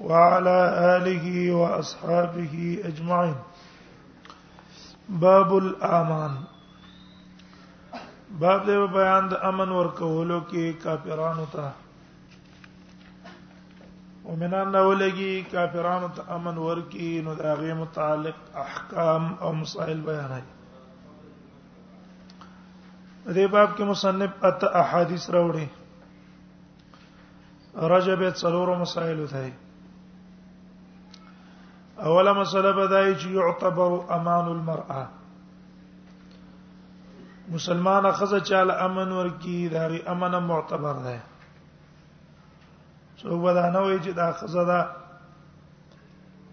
وعلى آله وأصحابه أجمعين باب الأمان باب د بیان د امن ورکولو کې کافرانو ته ومنان نه ولګي کافرانو ته امن ورکی نو دا غي متعلق احکام او مسائل بیانای دې باب کې مصنف ات احادیث راوړي رجب څلور مسائل ته اوله مسله بدای چې يعتبر امان المرأه مسلمانه خزه چاله امن ورکی دا غي امن معتبر ده څو ودانه وي چې دا خزه ده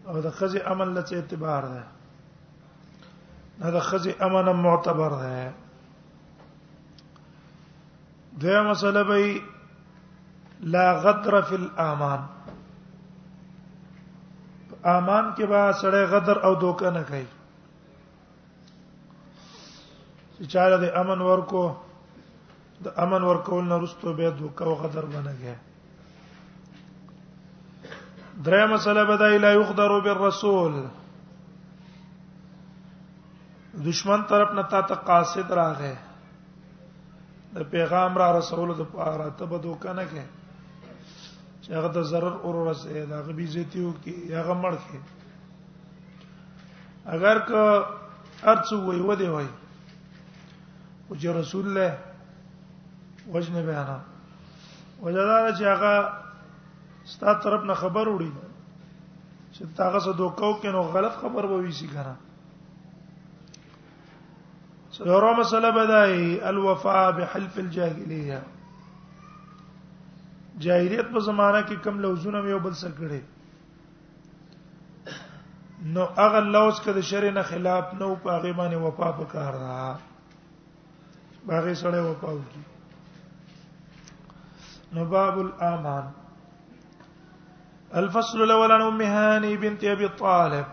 او د خزه امن لته اعتبار ده دا د خزه امن معتبر ده دا مسله به لا غدر فی الامان امان کې به سړی غدر او دوکه نه کوي چې چاله د امن ورکو د امن ورکول نه رستو به دوکه او غدر بنګي درې مسله به دا لا یغدر بالرسول دشمن طرف نه تا ته قاصد راغی د پیغام را رسول د پاره ته به دوکنه کې چې هغه د zarar اور رسې دا غبي زیتیو کې هغه مړ کې اگر که ارڅ وي و دی وای او چې رسول الله وجنه به انا وجدار چې هغه ستا طرف نه خبر وړي چې تاغه سره دوکاو کې نو غلط خبر ووي سي کنه سره مسله بدای الوفاء بحلف الجاهلیه جاهلیت په زمانہ کې کم لوزونه یو بل سره کړي نو هغه لوز کده شرع نه خلاف نو په هغه باندې وفا وکړ را باغې سره وفا وکړي نو باب الامان الفصل الاول عن ام هاني بنت ابي طالب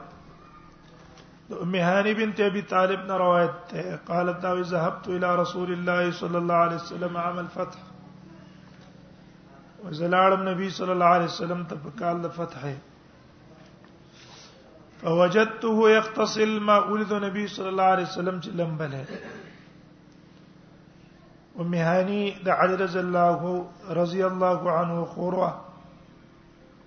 د ام هاني بنت ابي طالب نه روایت ده قالت دا ذهبت الى رسول الله صلى الله عليه وسلم عام الفتح وزلالم نبی صلی الله علیه وسلم ته په کال د فتح فوجدته يغتسل ما ولد نبی صلی الله علیه وسلم چې لمبله ام هاني د علی رضی الله رضی الله عنه خوره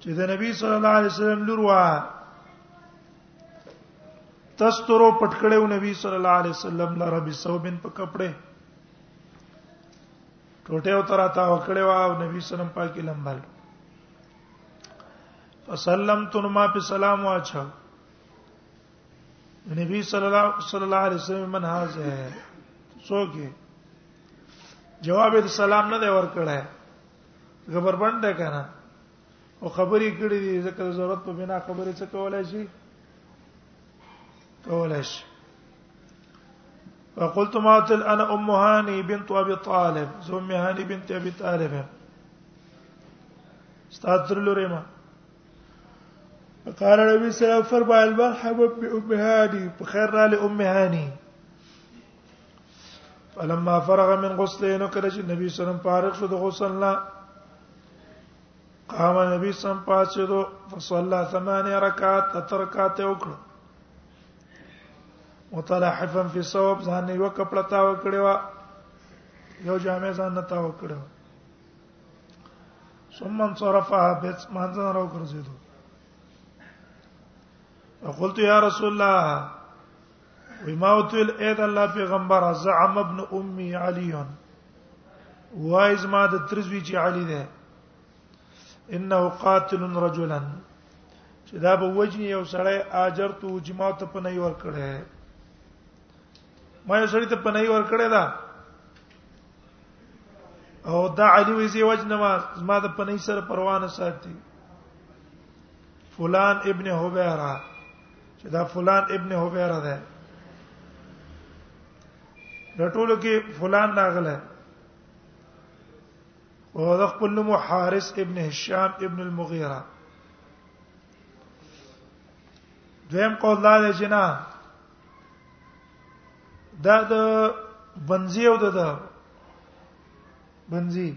چې د نبی صلی الله علیه وسلم لور وا تسترو پټکړیو نبی صلی الله علیه وسلم لره به سوبن په کپڑے ټوټه او تراتا وکړې وا او نبی سلام پاکي لمبل فسلمت نو ما په سلام واچو نبی صلی الله صلی الله علیه وسلم من هاذه څوک جواب د سلام نه دی ورکړای خبر باندې کنه او خبرې کړې دي ځکه ضرورت په بنا خبرې څه کولای شي کولای شي فقلت ما تل انا ام هاني بنت ابي طالب زوم هاني بنت ابي طالب استاذ لوري ما قال النبي صلى الله عليه وسلم فرمى المرحب بأم هاني بخير را لأم هاني فلما فرغ من غسله نو کله چې نبی صلی الله علیه وسلم فارغ شو د غسل نه قام نبی صلی الله علیه وسلم پاتشدو فصلى ثمان رکعات ترکات وکړو متلحفا فی صوب ځان یو کپړه تا وکړو یو جامع ځان نه تا وکړو ثم انصرف بيت مانځه راو ګرځیدو فقلت يا رسول الله وما وتل اي د الله پیغمبر زعم ابن امي علي وایز ما د ترزوی چې علي ده انه قاتل رجلا چې دا به وجنی یو سړی اجر تو جماعت په نه ور کړه ما یو سړی ته پنای ور کړی دا او دا علی وی زی وجنه ما ما د پنای سره پروانه ساتي فلان ابن حبیرا چې دا فلان ابن حبیرا ده د ټولو کې فلان راغله او د خپل نوم حارث ابن هشام ابن المغیره دویم قول دا دی چې نه دا د بنزي او د ده بنزي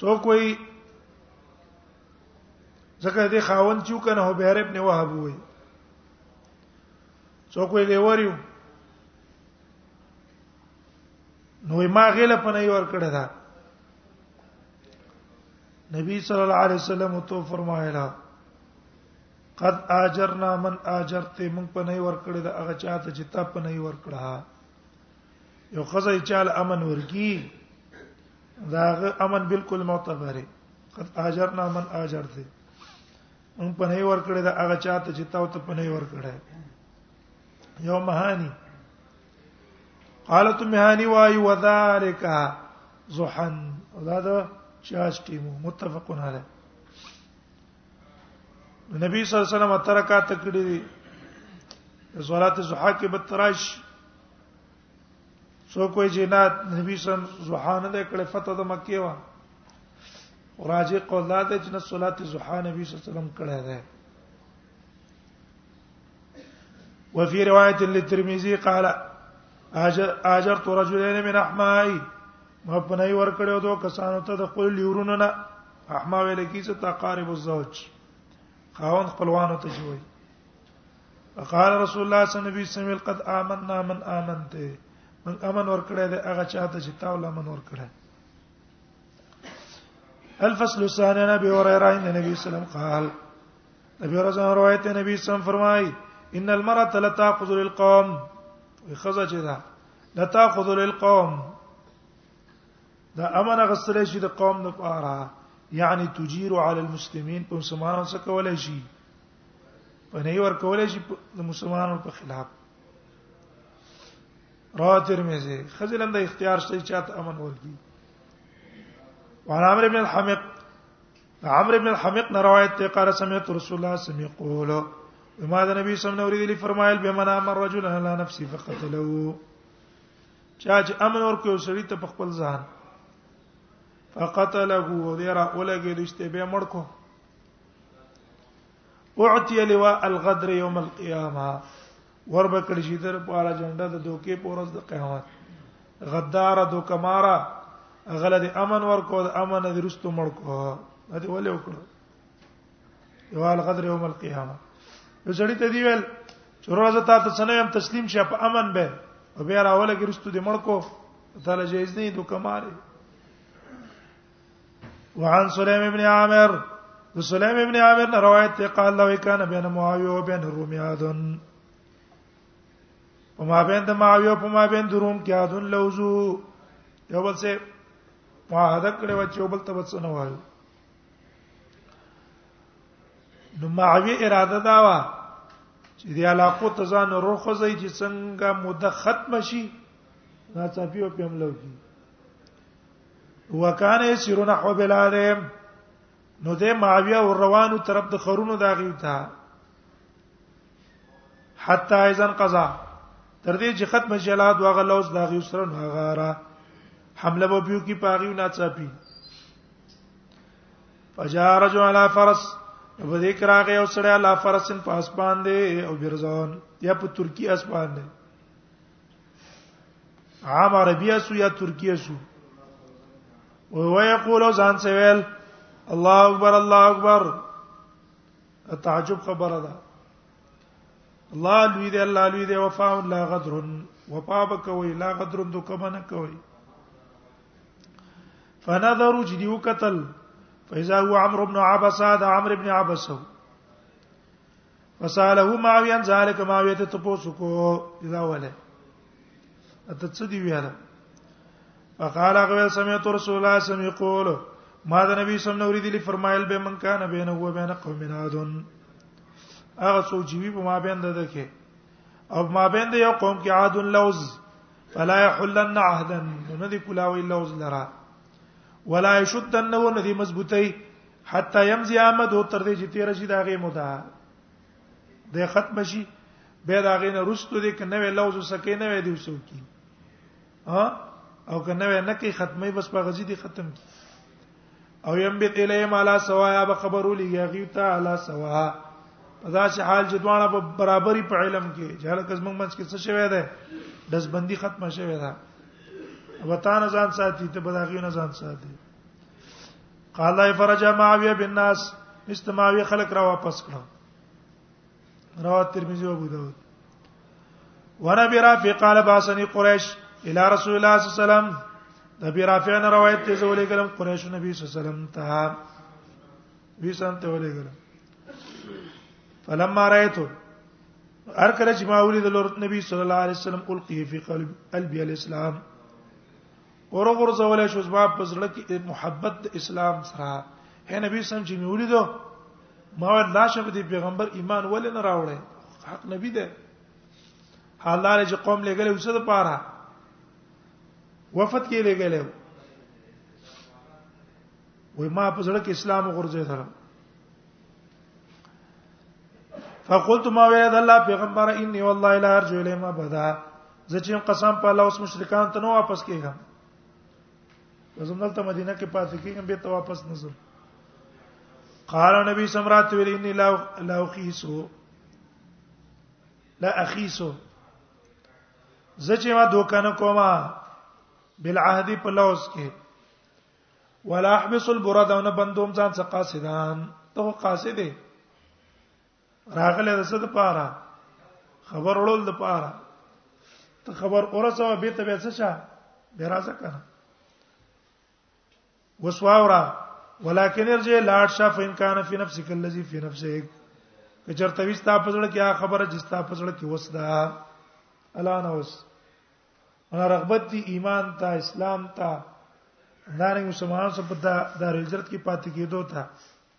سو کوئی ځکه دې خاون چې کنه هو بهر ابن وهب وای سو کوئی لیوریو نو ما غیله په نه ور کړه دا نبی صلی الله علیه وسلم تو فرمایلا قد اجرنا من اجرت مونږ په نه ور کړی دا هغه چاته چې تا په نه ور کړه یو خزه چال امن ورکی دا امن بالکل معتبر قد اجرنا من اجرت مونږ په نه ور کړی دا هغه چاته چې تا ته په نه ور کړه یو مهانی قالت مهانی وای وذالک زحن دا دا چاش ټیمو متفقون علیه نبی صلی الله علیه وسلم ترکات کړی دي صلات الضحى کې بتراش سو کوئی جنات نبی صلی الله علیه وسلم زحانه د کړه فتح د مکه وا راجه قول دا د جن صلات الضحى نبی صلی الله علیه وسلم کړه ده وفي روايه للترمذي قال اجرت رجلين من احمائي ما پنای ور کړو دوه کسانو ته د خپل لیورونو نه احما ویل کیسه تقارب الزوج خاون خپلوانو ته جوړي فقال رسول الله صلی الله علیه وسلم قد آمنا من آمنت من امن ور کړی دی هغه چاته چې تا ول امن ور کړی الفصل الثاني عن ابي هريره ان النبي صلى الله عليه وسلم قال ابي هريره روایت نبی صلی الله علیه وسلم فرمای ان المرأه لا تاخذ للقوم خزه چې ده لتاخذ للقوم دا امر غسل شي د قوم د پاره یعنی تجیر علی المسلمین په مسلمانانو څخه کولای شي په نه ور کولای شي د مسلمانانو په خلاف را ترمذی خزلم د اختیار شته چاته امن ورکی وعن عمرو بن الحمق عمرو ابن الحمق نه روایت ته قال سمعت رسول الله سمي قول وما ده نبی صلی الله علیه وسلم فرمایل به من امر رجل على نفسه فقتله چا چې امر ورکو سړی ته خپل ځان فقتله وديرا اولګي دشته به مړ کو اعطي لواء الغدر يوم القيامه ور به کړی شي در پاره جنډه د دوکې پورز د قیامت غدار دوکمارا غله د امن ور کو د امن د رستو مړ کو هته ولې وکړو یوال قدر یوم القیامه یو سړی ته دی ویل چې روزه تا ته څنګه هم تسلیم شې په امن به او بیا راول کې رستو د مړ کو تعالی جایز نه دوکمارې وعن سليم ابن عامر سليم ابن عامر نے روایت ته قال لو كان بين معاويه وبين الروم يادن وما بين د معاويه په ما بين د روم کې يادن لوزو یو بل څه معاهده کړې و چې یو بل ته بس نه وایو نو معاويه اراده دا و چې د علاقو ته ځان ورخصي چې څنګه مده ختم شي ناڅاپي او په عملو کې وکانه یسیرو نحو بلال نو د معاویه ور روانو طرف د خرونو داغیو ته حتا اذا قضا تر دې چې ختم جلاد واغه لوز داغیو سره نو غاره حمله به پیو کی پاغیو ناڅاپی فجاء رجل على فرس په دې کې راغی او سړی الله فرسن په اسمان دی او برزون یا په ترکی اسمان دی عام عربیه سو یا ترکیه سو او ويقول ځان څه ویل الله اکبر الله اکبر تعجب خبره ده الله لوی دی الله لوی دی وفا لا غدر وفا بکوي لا غدر دو کما نه کوي فنظروا جدي وقتل فاذا هو عمرو بن عبسه ده عمرو بن عبسه فساله معاويه ان ذلك معاويه ته تاسو کو دا وله اته څه دی ویاله فقال غوي سمعت رسول الله صلى الله عليه وسلم يقول ما ده نبی صلی الله علیه وسلم فرمایل به من کان بینه و بین قوم نادن هغه څوک چې وی په ما بین ده کې او ما بین ده یو قوم کې عاد لوز فلا يحلن عهدا ندی کلاوی لوز لرا ولا يشدن ندی مضبوطی حتا يمزي احمد هو تر دې چې تیر شي دا غي مده د ختم شي به دا غي نه رستو دې کنه وی لوز سکه نه وی دی وسو کی ها او کنه وی نه کی ختمه بس په غزي دي ختم کی او يم به تلې مالا سوایا به خبرو لګي غي ته علا سوا پدا چې حال چې دوانه په برابرۍ په علم کې جهل کزمن منځ کې څه شوی دی دزبندي ختمه شوی ده وطن ځان ساتي ته بداغي نه ځان ساتي قال فرج معاويه بالناس استماوي خلق را واپس کړه رواه ترمذی او ابو داود وربي رافع قال باسني قريش الى رسول الله صلى الله عليه وسلم نبی رافع نه روایت ته زولې کلم قريش نبی صلی الله عليه وسلم ته وی سنت ولې کلم فلما رايته هر کله چې ما ولید لور نبی صلی الله علیه وسلم القی فی قلب قلبی الاسلام اور غرزول شو زما په زړه کې محبت د اسلام سره اے نبی سم چې مې ولیدو ما لا شپ دی پیغمبر ایمان ولې نه راوړې حق نبی ده حالار چې قوم لګلې وسه د پاره وفد کې لګلې وای ما په زړه کې اسلام غرزه سره فقلت ما وعد الله پیغمبر اني والله لا ارجو الیما بدا زه چې قسم په الله اوس مشرکان ته نو واپس کیږم زم دلته مدینه کې پاتې کیږم به ته واپس نه ځم قال نبی سمرات ویل انی لا لا اخیسو لا اخیسو زه چې ما دوکانه کومه بالعهد په لوز کې ولا احبس البرد ونه بندوم ځان څخه قاصدان ته قاصد دی راغله د څه د پاره خبر وړول د پاره ته خبر اورسو به ته به څه چا به راځه کنه وسواورا ولکن ارجه لاړ شا فین کان فی نفسک الذی فی نفسک کچرته وستا پزړه کې خبره جستا پزړه کې وسدا الا نوس انا رغبت دی ایمان ته اسلام ته دارنګ مسلمان سره په دار هجرت کې پاتې کېدو ته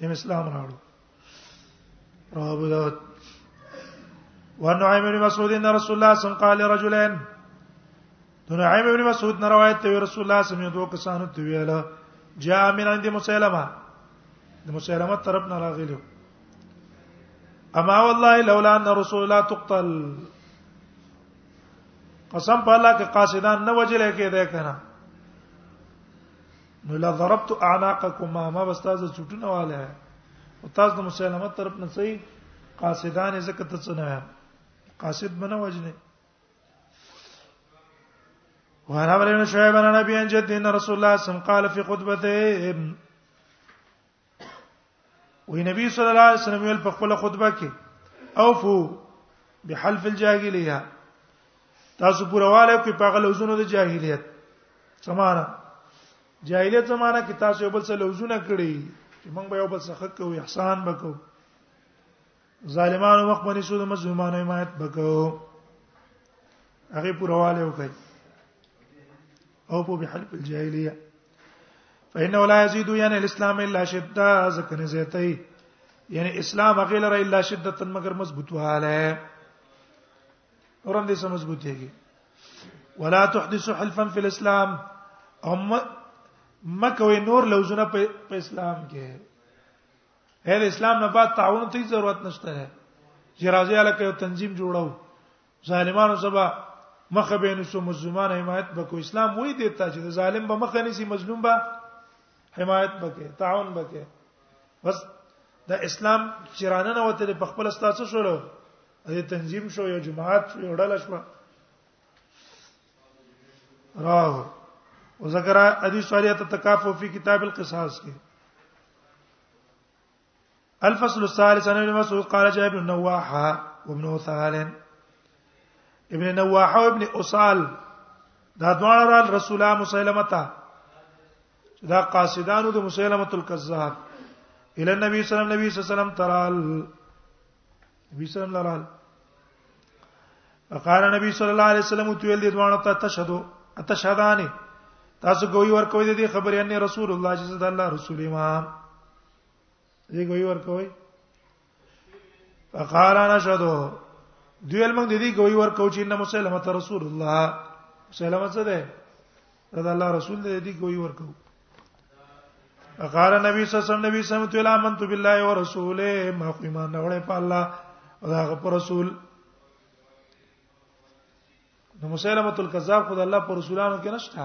یم اسلام راوړو رواه ابو داود ونعيم بن مسعود ان رسول الله صلى الله عليه وسلم قال لرجلين نعيم بن مسعود نه روایت ته رسول الله صلی الله علیه وسلم دوه کسانو ته ویل جاء من عند مسلمه د مسلمه طرف نه راغلی اما والله لولا ان رسول الله تقتل قسم په الله کې قاصدان نه وجلې کې ده کنه نو لا ضربت اعناقكما ما بستاز چټونه واله او تاسو د مسلمانانو طرف نه صحیح قاصدان زکه ته څنګه قاصد بنه وجنه وعن عمرو بن شعيب عن ابي عن جد ان رسول الله صلى الله عليه وسلم قال في خطبته وی نبی صلی الله علیه وسلم ویل په خپل خطبه کې اوفو بحلف الجاهلیه تاسو پرواله کې په غلوزونو د جاهلیت سمانه جاهلیت زمانہ کې تاسو بل څه لوزونه کړی چې موږ به یو بل څه حق او احسان وکړو ظالمانو مخ باندې سود مظلومانو حمایت وکړو هغه پرواله وکړي او په بحلف الجاهلیه فإنه لا يزيد يعني الاسلام الا شدة ځکه نه زیاتای یعنی اسلام هغه لره الا شدة مگر مضبوط واله اورم دې سم مضبوط یږي ولا تحدث حلفا في الاسلام هم مکوې نور لوزونه په اسلام کې هر اسلام نه بعد تعاون ته ضرورت نشته جرازی الکه یو تنظیم جوړاو ظالمانو سبا مخه به نو مظلومان حمایت بکو اسلام وای دی ته چې ظالم به مخه نسی مظلوم به حمایت بکې تعاون بکې بس دا اسلام چرانه نه وته په خپل ستاسو شروع دې تنظیم شو یو جماعت شو یو ډله شو راو وذكر حديث سورية التكافؤ في كتاب القصاص کې الفصل الثالث عن ابن مسعود قال جاء ابن نواحه وابن وثال ابن نواحه وابن اسال دا دواړه را رسول الله مسلمه ته دا قاصدانو د مسلمه الکذاب الى النبي صلى الله عليه وسلم ترال نبی صلی الله علیه فقال نبی صلی الله علیه وسلم تو ویل دي دوانه ته تشهدو اتشهدانه تاسو ګوي ور کوي دي خبرې ان رسول الله صلی الله علیه وسلم رسول امام دې کوي ورکوي فقال انا شهدو دویل موږ د دې کوي ورکو چې انه مسلمه رسول الله مسلمه څه ده رضا الله رسول دې دې کوي ورکو فقال نبی صلی الله علیه وسلم نبی صلی الله علیه وسلم امنت بالله ورسوله ما خو ایمان نه وړې په الله او هغه پر رسول نو مسلمه الکذاب خدای الله پر رسولانو کې نشته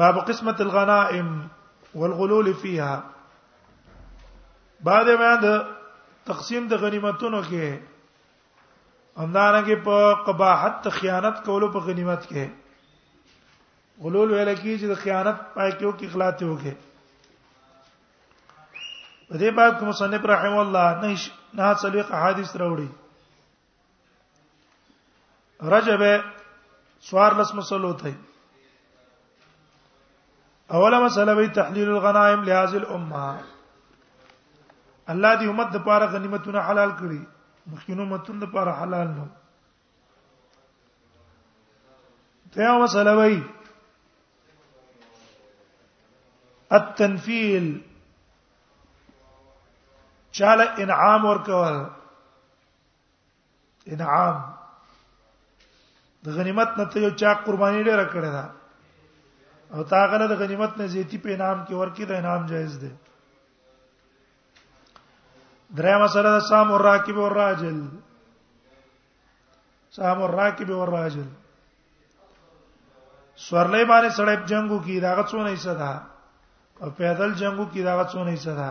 باب قسمت الغنائم والغلول فيها بعد ما د تقسیم د غنیمتونو کې همدارنګه په قباحت خیانت کولو په غنیمت کې غلول ویل کی چې د خیانت پای کې او کې اخلاص وکړي په دې باب کې مصنف رحم الله نه نه څلوي احادیث راوړي رجب سوار لس مسلو ته اوله مسله وی تحلیل الغنائم لهذه الامه الله دې امت د پاره غنیمتونه حلال کړي مخکینو متون د پاره حلال نه ته مسله وی التنفيل چاله انعام ورکول انعام د غنیمت نه ته یو چا قرباني ډیره کړې ده او تا غله د غنیمت نه زیاتی په انعام کې ورکې د انعام جایز ده درې مسله ده سام او راکب او راجل سام او راکب او راجل سورلې باندې سړې جنگو کې داغه څونه حصہ ده او پیدل جنگو کې داغه څونه حصہ ده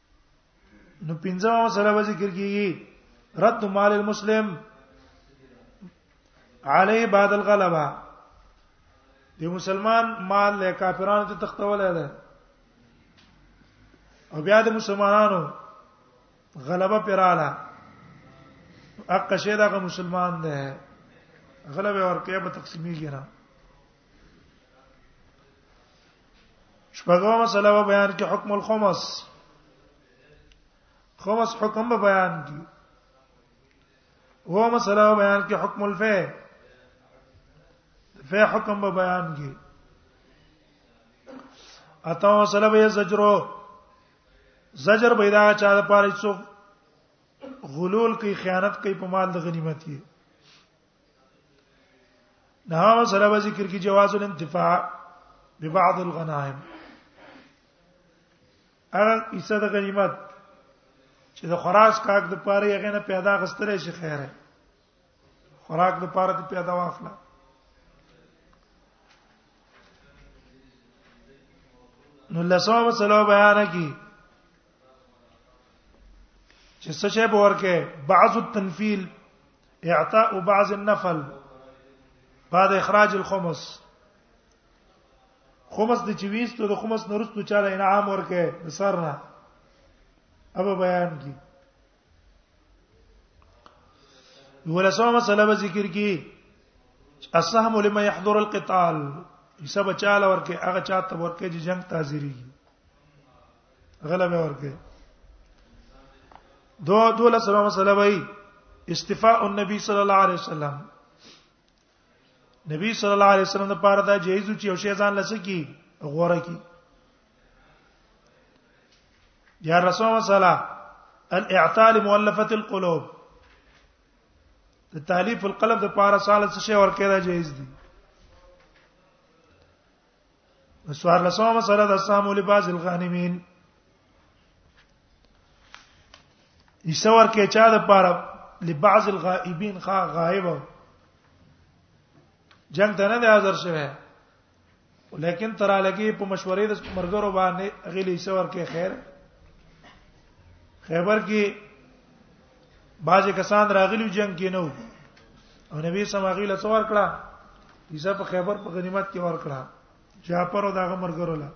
نو پنځه مسله به ذکر کیږي رد مال المسلم علی بعد الغلبه دی مسلمان مال له کافرانو ته تختولای دی او بیا د مسلمانانو غلبه پراله اق شه دا مسلمان دی غلبه ورکه به تقسیمي ګره شپږمه مسله و بیان کې حکم الخمس خمس حکم به بیان کی و مسله و بیان کې حکم الفه فه حکم به بیان کی اته مسله به زجرو زجر پیدا چا د پاره څو غلول کوي خیانت کوي په مال د غنیمت یې دا مسله به ذکر کی جواز الانتفاع ببعض الغنائم هغه ایسه د غنیمت چې د خراج کاک د پاره یې غنه پیدا غستره شي خیره خوراک د پاره ته پیدا واخله نو لسو مسلو بیان کی چې څه شی به ورکه بعض التنفيل اعطاء بعض النفل بعد اخراج الخمس خمس د چويستو د خمس نورستو چاله انعام ورکه سرنا ابا بیان کی ولسمه مسله به ذکر کی السهم لما يحضر القتال حساب چاله ورکه هغه چاته ورکه چې جنگ تازيري غلبه ورکړي دو دوله سره مسله وای استفاء النبي صلی الله علیه وسلم نبی صلی الله علیه وسلم لپاره دا جایز چې یو شی ځان لسه کی غوړه کی یا رسول الله صلی الله الاعطال مؤلفه القلوب د تالیف القلب د پاره سال څه شی ورکه دا جایز دي سوار لسوه مسله د سامو لباس الغانمین ایسور کې چا د پاره لبعض الغائبین خا غائب جنگ ته نه دی حاضر شوی ولیکن ترا لګي په مشورې د مرګرو باندې غلي ایسور کې خیر خیبر کې بعضی کسان راغلی جنگ کې نو او نبی سم هغه له څور کړه حصہ په خیبر په غنیمت کې ور کړه جعفر او داغه مرګرو له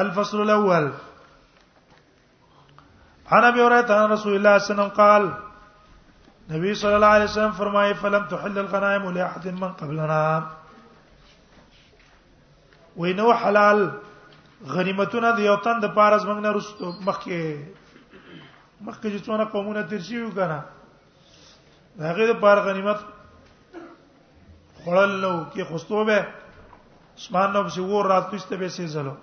الفصل الاول عن ابي هريره عن رسول الله صلى الله عليه وسلم قال نبی صلی الله علیه وسلم فرمایي فلم تحل الغنائم لاحد من قبلنا وینو حلال غنیمتونه د یو تن د پاره زمنګ نه رسو مخکې مخکې چې څونه قومونه تیر شي وکنه هغه د پاره غنیمت خړل نو کې خوستو به اسمان نو چې ور راتلسته به سي زلو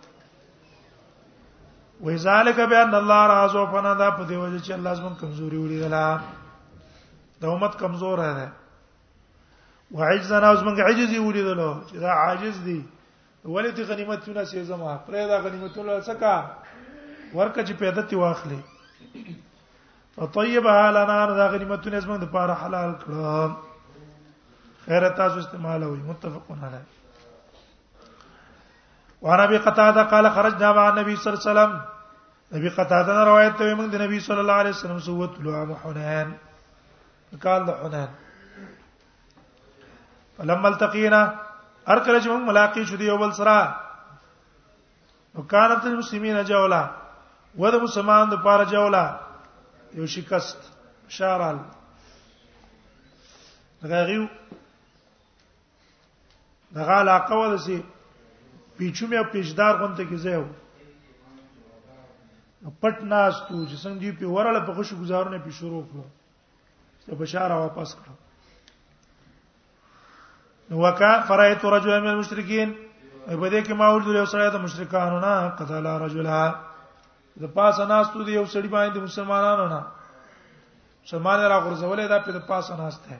وې ذالک بان الله رازو فنا دا په دی وجه چې الله زمون کمزوري وړي غلا د امت کمزور ده وعجزنا اوس موږ عجز یو لیدلو چې دا عاجز دي ولې ته غنیمتونه سي زما پرې دا غنیمتونه څکا ورکه چې پیدا تی واخلې فطيبها لنا دا غنیمتونه زما د پاره حلال کړم خیر تاسو استعمال وي متفقون علی وعن ابي قتاده قال خرجنا مع النبي صلى الله عليه وسلم نبی قتاده روایت ته موږ د نبی صلی الله علیه وسلم سوت لوام حنان کال د حنان فلما التقينا هر کله چې موږ ملاقات شو دی اول سره وکانت المسلمین جولا و د مسلمان د پاره جولا یو شکست شارل دغه دغه علاقه ولسی پیچومه او پیچدار غونته کې ځای وو پټ ناس تو چې څنګه دی په ورله په خوش گزارونه په شروع کړو ته بشاره واپس کړو نو وکا فرایت رجل من المشرکین په دې کې ما ورته یو سړی د مشرکانو نه قتل رجلا د پاسه ناستو دی یو سړی باندې مسلمانانو نه مسلمان را غرزولې دا په پاسه ناشته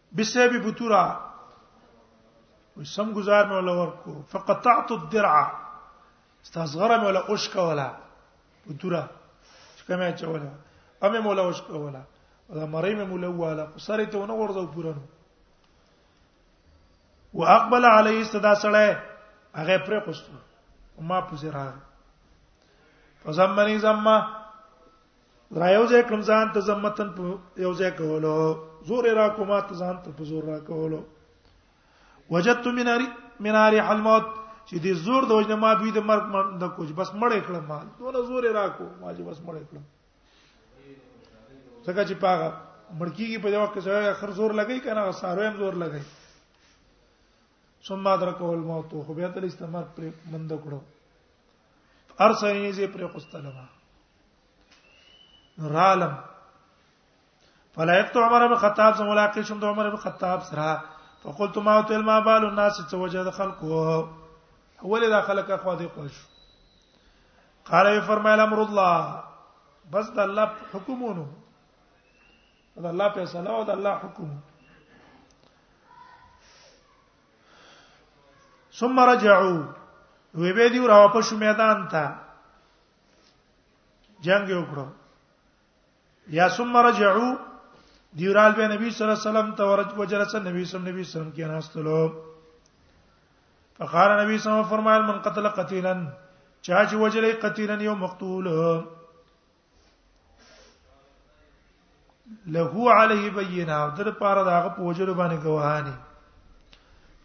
بسبب بتورا وسم گزار مې ولا ورکو فقطعت الدرع استصغر مې ولا اوش کولا بتورا کومه چولا امه مولا اوش کولا ولا مریم مولا ولا سره ته ونه ورځو پورانو واقبل علی استدا سړی هغه پرې پوسټ ما پوزې راغی فزمنی زما را یو ځای کوم ځان ته زمتن په یو ځای کولو زور را کومه ته ځان ته په زور را کولو وجدت مناری مناری حلموت چې دې زور د وجنه ما دوی د مرګ د کوج بس مړې کړم ما دون زور را کو ما چې بس مړې کړم څنګه چې پاغه مړکیږي په یو کې سره اخر زور لګی کنه سارو هم زور لګی ثم ادرکه الموت خو بیا تل استمر پر مند کړو ارسنی زی پر قستلما رالم فلایت عمر بن خطاب سره ملاقات شوم د عمر بن خطاب سره فقلت ما تل ما بال الناس توجد خلقه اول دا خلق اخو دي خوش قال وی فرمایله امر الله بس د الله حکمونو د الله فیصله او د الله حکم ثم رجعوا وی به دی راو په شو میدان ته جنگ وکړو یا ثم رجعوا دیورال به نبی صلی الله علیه وسلم ته ورج وجلس نبی صلی الله علیه وسلم کې ناستلو فقال نبی صلی الله علیه وسلم فرمایل من قتل قتیلا چا چې وجلې قتیلا یو مقتول له علیه بینه او در پاره داغه په وجلو باندې گواهانی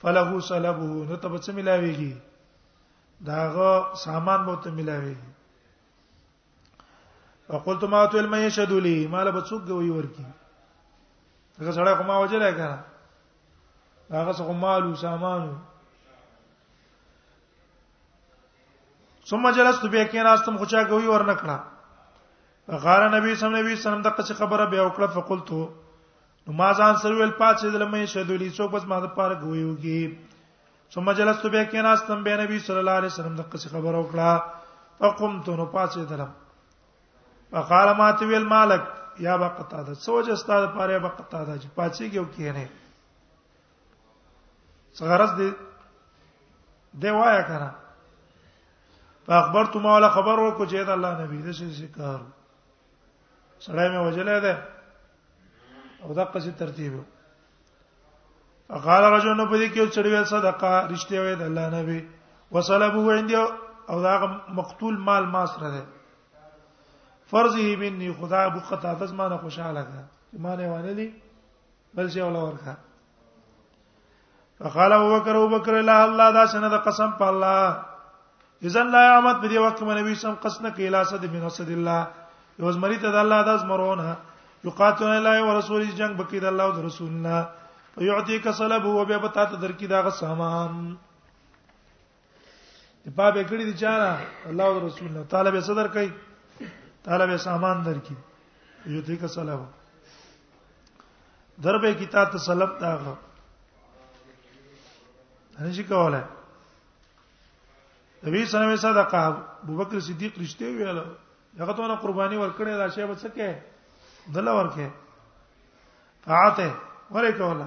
فله سلبه نو ته به څه ملاويږي داغه سامان به ته ملاويږي وقلت ما تو علم يشهد لي مال به څوک گوي ورکی هغه سره کومه وجه لای کنه هغه څه مال او سامان ثم جلست به کې راستم خوچا کوي ورنکړه غار نبی صلی الله علیه وسلم دغه څه خبره به وکړه فقلت نو ما ځان سره ویل پاتې دلمې شهدو لې څوک بس ما د پاره ګویوږي ثم جلست به کې راستم به نبی صلی الله علیه وسلم دغه څه خبره وکړه فقمت نو پاتې دلم فقال ما ته ویل مالک یا بقتا ده سوجه ستاره پاره بقتا ده چې پاتې کېو کې نه غرض دې دی وایا کنه په اخبار ته ما ولا خبر ورکو چې دا الله نبی دې شي کار سړی مې وجلې ده او دا قصې ترتیب فقال رجل نو په دې کې چړې ویل صدقه رښتیا وې د الله نبی وصلبه عندي او دا مقتول مال ما سره ده فرضه مني خدا ابو قتاده زمانه خوشاله ده ما نه وانه دي بل څه ولا ورکا فقال ابو بکر ابو بکر لا الله دا سنه د قسم په الله اذا لا يعمد په دې وخت کې نبی سم قسنه کې لا صد من صد الله یو زمری ته د الله د زمرونه یقاتل الله او رسول جنگ بکې د الله او رسولنا فيعطيك صلبه وبيبتات درکې دا غ سامان په به کړی دي چاره الله او رسول الله تعالی به صدر کوي تعالی به سامان درکې یو دې کا سلام در به کتاب ته سلام تاغه هر شي کوله نبی صلی الله علیه وسلم صدقه ابوبکر صدیق رښتې ویل هغه ته نه قرباني ورکړې دا شی به څه کې دل ورکه فاعته ورکه ولا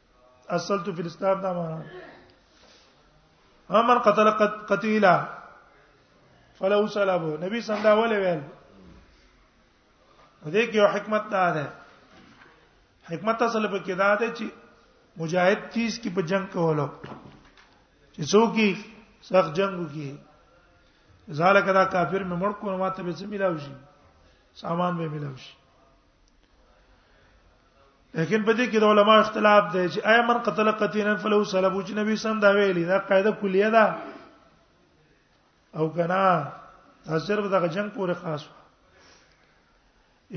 اصل تو فی الاسلام دا معنا امن قتل قتیلا فلو سلب نبی صلی الله علیه وسلم دې کې یو حکمت دا ده حکمت اصل په کې دا ده چې مجاهد 30 کې په جنگ کولو چې څوک سخت جنگ وکړي ځاله کدا کافر مې مړ کو ماته به څه ملاوي شي سامان به ملاوي شي لیکن په دې کې د علما اختلاف دی چې اي من قتل قتیلا فلو سلبو چې نبی سم دا ویلي دا قاعده کلیه ده او کنا تاثیر به دغه جنگ پورې خاص و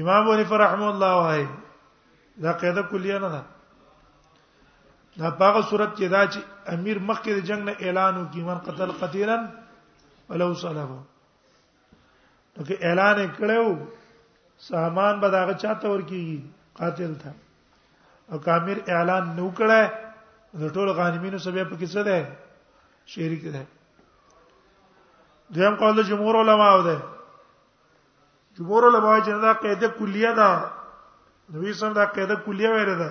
امام ابو حنیفه رحم الله وای دا قاعده کلیه نه ده دا هغه صورت کې دا چې امیر مخکې د جنگ نه اعلان وکړي من قتل قتیلا فلو سلبو نو کې اعلان کړو سامان به داغه چاته ورکیږي قاتل ته او کامر اعلان نو کړه د ټول غانمینو سبب په کې څه ده شریک ده دیم قول د جمهور علما و ده جمهور علما چې دا قاعده کلیه ده نبی سم دا قاعده کلیه ویره ده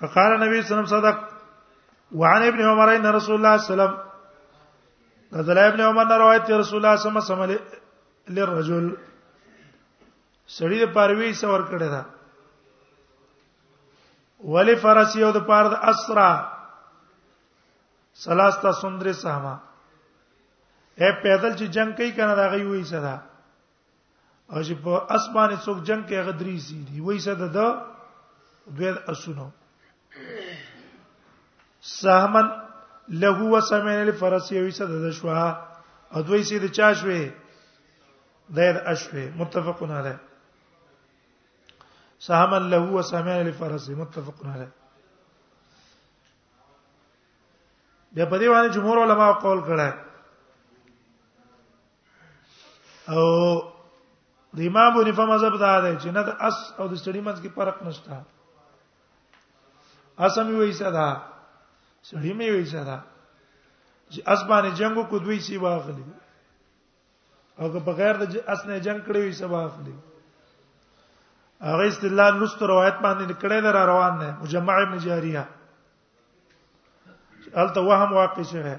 فقال النبي صلى الله عليه وسلم صدق وعن ابن عمر ان رسول الله صلى الله عليه وسلم نزل ابن عمر نے روایت ہے رسول الله صلی الله علیه وسلم للرجل سړی د پاروي سور کړه دا ولی فرسی او د پاره د اسرا سلاستا سندره سهما اے پیدل چې جنگ کوي کنه دا غي وې صدا او چې په اسمانه څوک جنگ کې غدري سي دی وای څه ده دا دوی اسونو سهمن له هو سمن الفرس یوي څه ده شوه او دوی سي د چا شوه دیر اشوه متفقون علی سهمن له هو سمن الفرس متفقون علی بیا په دې باندې جمهور علما قول کړه او د امام ابو حنیفه مذهب دا دی چې نه د اس او د سړي منځ کې فرق نشته اسم وی صدا سړي مې وی صدا چې اس باندې جنگو کو دوی سی واخلي او که بغیر د اس نه جنگ کړی وي سبا اخلي هغه استدلال لست روایت باندې کړه لر روان نه مجمع ابن جاریه الته وهم واقع شوه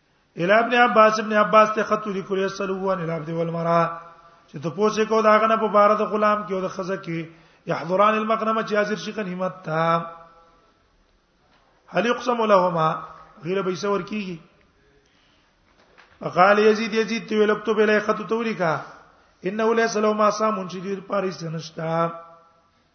الی ابن عباس ابن عباس ته خط لیکل یسلوان الی عبد والمرا چې ته پوسې کو دا غنه په بار د غلام کې او د خزه کې يحضران المغنم چې حاضر شي غنیمت تا هل يقسم لهما غیر به سور کیږي فقال يزيد يزيد ته ویل اكتب الی خط تولیکا انه ليس له ما سام چې دې پاریس نشتا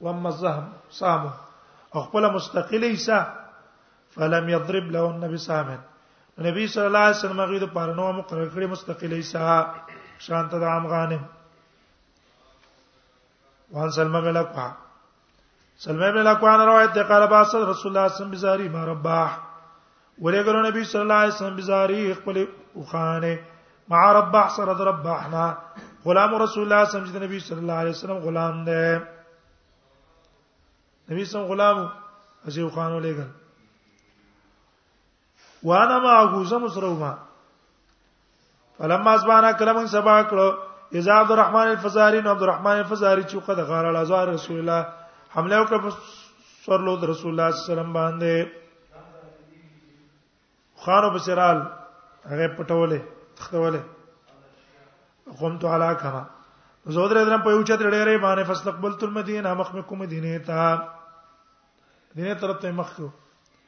واما الزهم سام او خپل مستقله ایسا فلم يضرب له النبي سام نبی صلی الله علیه وسلم غوی د پرنو مقرر کړی مستقله ایسا شانت د عام غانم وان سلمہ بن لقوا سلمہ بن لقوا روایت ده قال باصل رسول الله صلی الله علیه وسلم بزاری ما رباح ولګرو نبی صلی الله علیه وسلم بزاری خپل وخانه مع رب احسر رب احنا غلام رسول الله صلی الله علیه وسلم نبی صلی الله علیه وسلم غلام ده نبی صلی غلام اسی وخانه لګل وانا ما غوزم سره ما فلما اسبانا کلم سبا کړو اذا عبد الرحمن الفزاري نو عبد الرحمن الفزاري چې قد غار على زار رسول الله حمله وکړه په سرلو رسول الله صلی الله علیه وسلم باندې خانو بسرال هغه پټولې تختولې قمت على كما زود درم په یو چت ډېرې باندې فاستقبلت المدینه مخ مې کوم دینه تا دینه طرف ته مخ کو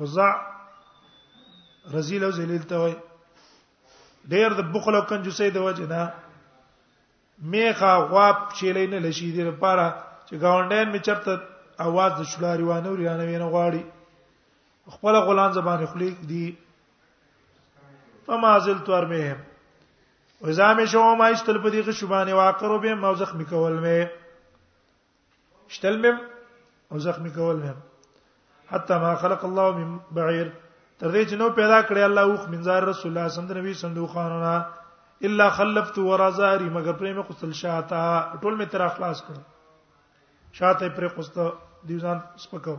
وزع رزیل او ذلیل ته وای ډیر د بخل او کنجوسۍ د وجه نه میخه غواب چیلې نه لشي دې لپاره چې گاونډین می چرته اواز د شلاري وانه ورانه وینه غواړي خپل غلان زبان خلیق دی فما زلت ارمهم وزامه شوم ایستل په دې کې شوبانه واقرو به موزخ میکول مې شتل مم او زخمی کول مم حتی ما خلق الله من بعير تر دې چې نو پیدا کړی الله اوخ من زار رسول الله صلی الله علیه وسلم نبی صندوق خانونه الا خلفت ورا زاری مگر پرې مې قتل شاته ټول مې تر اخلاص کړ شاته پرې قصته دیوزان سپکاو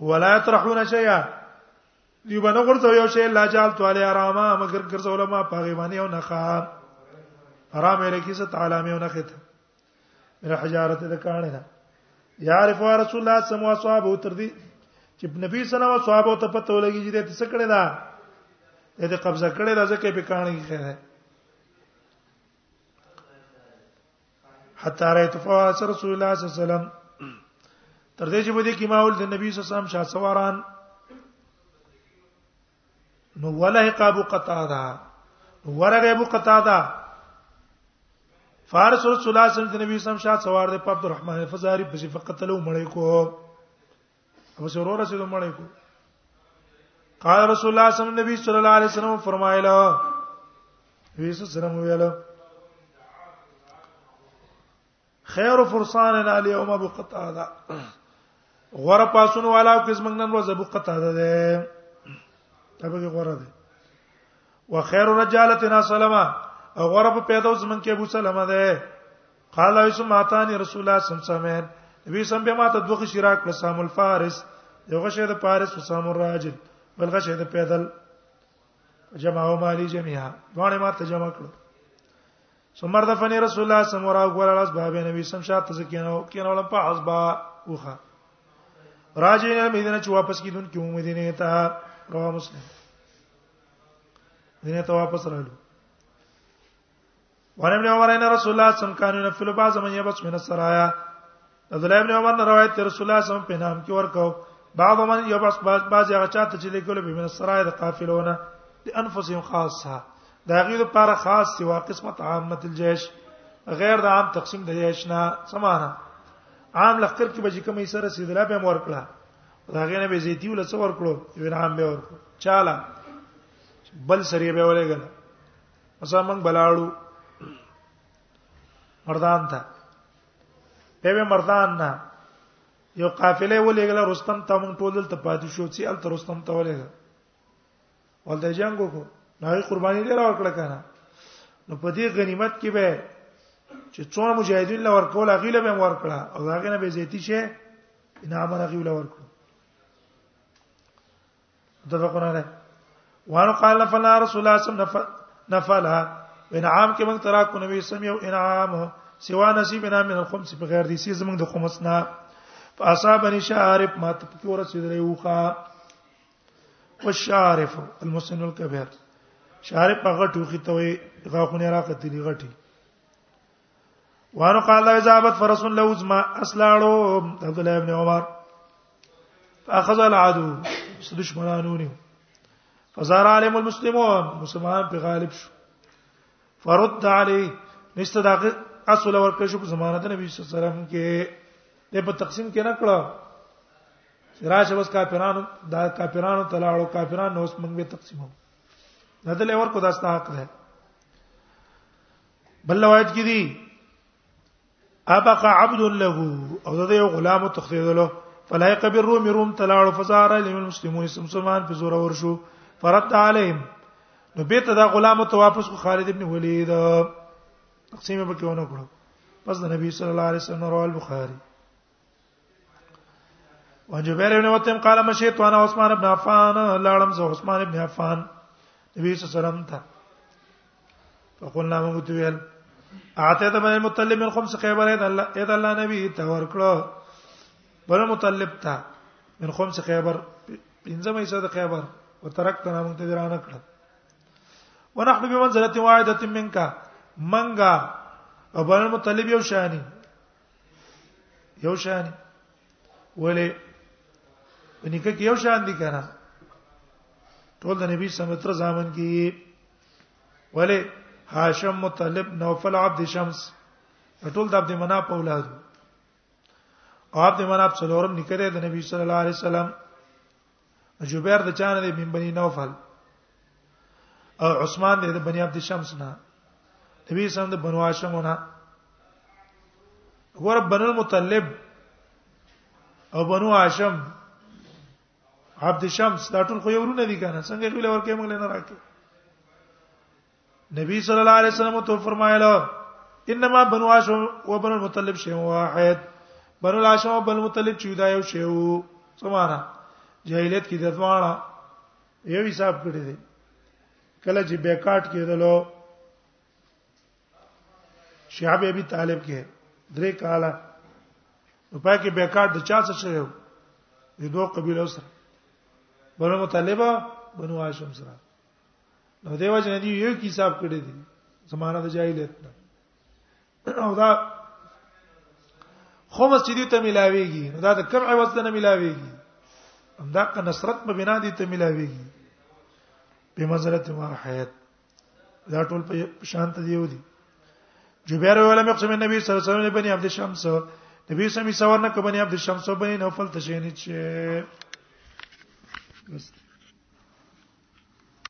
ولا يطرحون شيئا دی باندې ورته یو شی لا جال تو علی اراما مگر ګرځول ما پاغه باندې او نخا حرام لري څه تعالی مې او نخته من حجارت د کانه نه یعرف رسول الله صلی الله علیه وسلم تر دې چې نبی صلی الله علیه وسلم صحابه ته پته ولګي چې دې څه کړی دا دې قبضه کړی دا ځکه په کانه کې خیر ده حتا رایت فواس رسول الله صلی الله علیه وسلم تر دې چې بده کې ماول د نبی صلی الله علیه وسلم شاه سواران نو ولهق ابو قتاده ورغه ابو قتاده فارس رسول الله صلی الله علیه وسلم د نبی صلی الله علیه وسلم شاه سوار د عبد الرحمن فزاری په فقتلو مړی کو اوس وروره سره مړې کو قال رسول الله صلی الله علیه وسلم نبی صلی الله علیه وسلم فرمایله ویسو سره مو ویاله خیر فرساننا اليوم ابو قتاده غره پاسونو والا او کس منګنن ورځ ابو قتاده ده تبګه غره ده وخير رجالتنا سلمہ او غره په پیدا اوس من کې ابو سلمہ ده قال ایسو ماتانی رسول الله صلی الله علیه وسلم نبی سم به ماته دوه شراک پر سام الفارس یو غشه د پارس او سام الراجل بل غشه د پیدل جمع او مالی جميعا دوه ماته جمع کړو سمر د فنی رسول الله صلی الله علیه وسلم راز باب نبی سم شاته زکینو کینو لم په حسبا وخه راجین مدینه چې واپس کیدون کې مدینه ته رواه مسلم مدینه ته واپس راغلو وعن ابن عمر ان رسول الله صلی الله علیه وسلم كان ينفل بعض من يبس من السرايا عبد الله ابن عمر روایت ته رسول الله صلی الله علیه وسلم په نام کې ورکاو بعض من يبس بعض هغه چاته چې لیکل به من السرايا د قافلونه د انفسهم خاصه دا غیر لپاره خاص سوا قسمت عامه الجيش غیر د عام تقسیم د جيش نه سمانه عام لخر کې به کومې سره سیدلا به مور کړه دا غینه به زیتی ول څور کړو وینام به ور چاله بل سری به ولېګل اوسه موږ بلاړو مردان ته به مردان نه یو قافله ولېګل رستم ته موږ ټول دلته پاتې شو چې ال تر رستم ته ولېګل ولته جنگ وکړو نو قرباني ډیر ورکړه کنه نو په دې غنیمت کې به چې څومره مجاهدین لور کول غیله به ورکړه او هغه نه به زیتی شي انعام هغه لور کړو متفقون علیه وانه قال فنا رسول الله صلی الله علیه وسلم نفلا انعام کې موږ ترا کو نبی سم یو انعام سوا نصیب نه من الخمس بغیر دې سیز موږ د خمس نه فاصابني شارب ما ته کې ورسېدلې وخه والشارف المسن الكبير شارب هغه ټوخي ته وي غاخونه راکتلی غټي ورقا الله اجابت فرس له زما اسلاړو عبد الله ابن عمر فاخذ العدو دشمنانونی فزار علم المسلمون مسلمان په غالب شو فرد علی نشته دا اصل ورکړ شو په زمانه د نبی صلی الله علیه وسلم کې په تقسیم کې نه کړه راشه بس کافرانو دا کافرانو تلاړو کافرانو اوس موږ به تقسیمو نه دلې ورکو دا ستحق ده بل روایت کې دي ابقى عبد له او دا یو غلام تخدیدلو فلایق بالروم روم تلاړو فزار للمسلمون سمسمان په زور ورشو فرد عليهم نو بیت دا غلام ته واپس کو خالد ابن ولید تقسیم به کې ونه کړو پس د نبی صلی الله علیه وسلم رواه البخاری وجبیر ابن متم قال مشيت وانا عثمان ابن عفان لاړم زه عثمان ابن عفان نبی صلی الله علیه وسلم ته فقلنا موږ ته ویل اعطیت بن المطلب من خمس خیبر اذا الله اذا الله نبی ته ورکړو بن المطلب ته من خمس خیبر پنځمه حصہ د خیبر وترکتنا موږ ته درانه کړ ونحن بمنزله واحده منك منغا او بن المطلب یو شانی یو شان ولې ونیکه کې یو شان دي کنه ټول د نبی سمتر ځامن کې ولې هاشم مطلب نوفل عبد شمس ټول د عبد مناف اولاد او عبد مناف څلورم نکره د نبی صلی الله علیه وسلم جبیر د چانه دی من بنی نوفل او عثمان دی د بنی عبد شمس نه نبی سم د بنو هاشم نه ور بن المطلب او بنو هاشم عبد شمس دا ټول خو یو ورونه دي کنه څنګه ټول ورکه موږ نه راکې نبی صلی الله علیه وسلم تو فرمایله انما بنو هاشم و بنو المطلب شی واحد بنو هاشم او بنو المطلب چې دا یو شی وو سمانا جاهلیت کې د ځوانه یو حساب کړی دی کله چې بیکاټ کېدلو شعب ابي طالب کې درې کاله په پای کې بیکاټ د چا څه شوی د دوه قبيله سره بنو مطلبه بنو هاشم سره نو دیو جن دی یو حساب کړی دی زمانہ د جاهلیت نه او دا خمس چې دی ته ملاویږي نو دا د کم عوض نه ملاویږي هم دا که نصرت په بنا دی ته ملاویږي په مزرت ما حیات دا ټول په شانت دی ودی جبیر ولا مقسم نبی صلی الله علیه وسلم بنی عبد الشمس نبی سمي سوار نه کبنی عبد الشمس بنی نوفل تشینی چې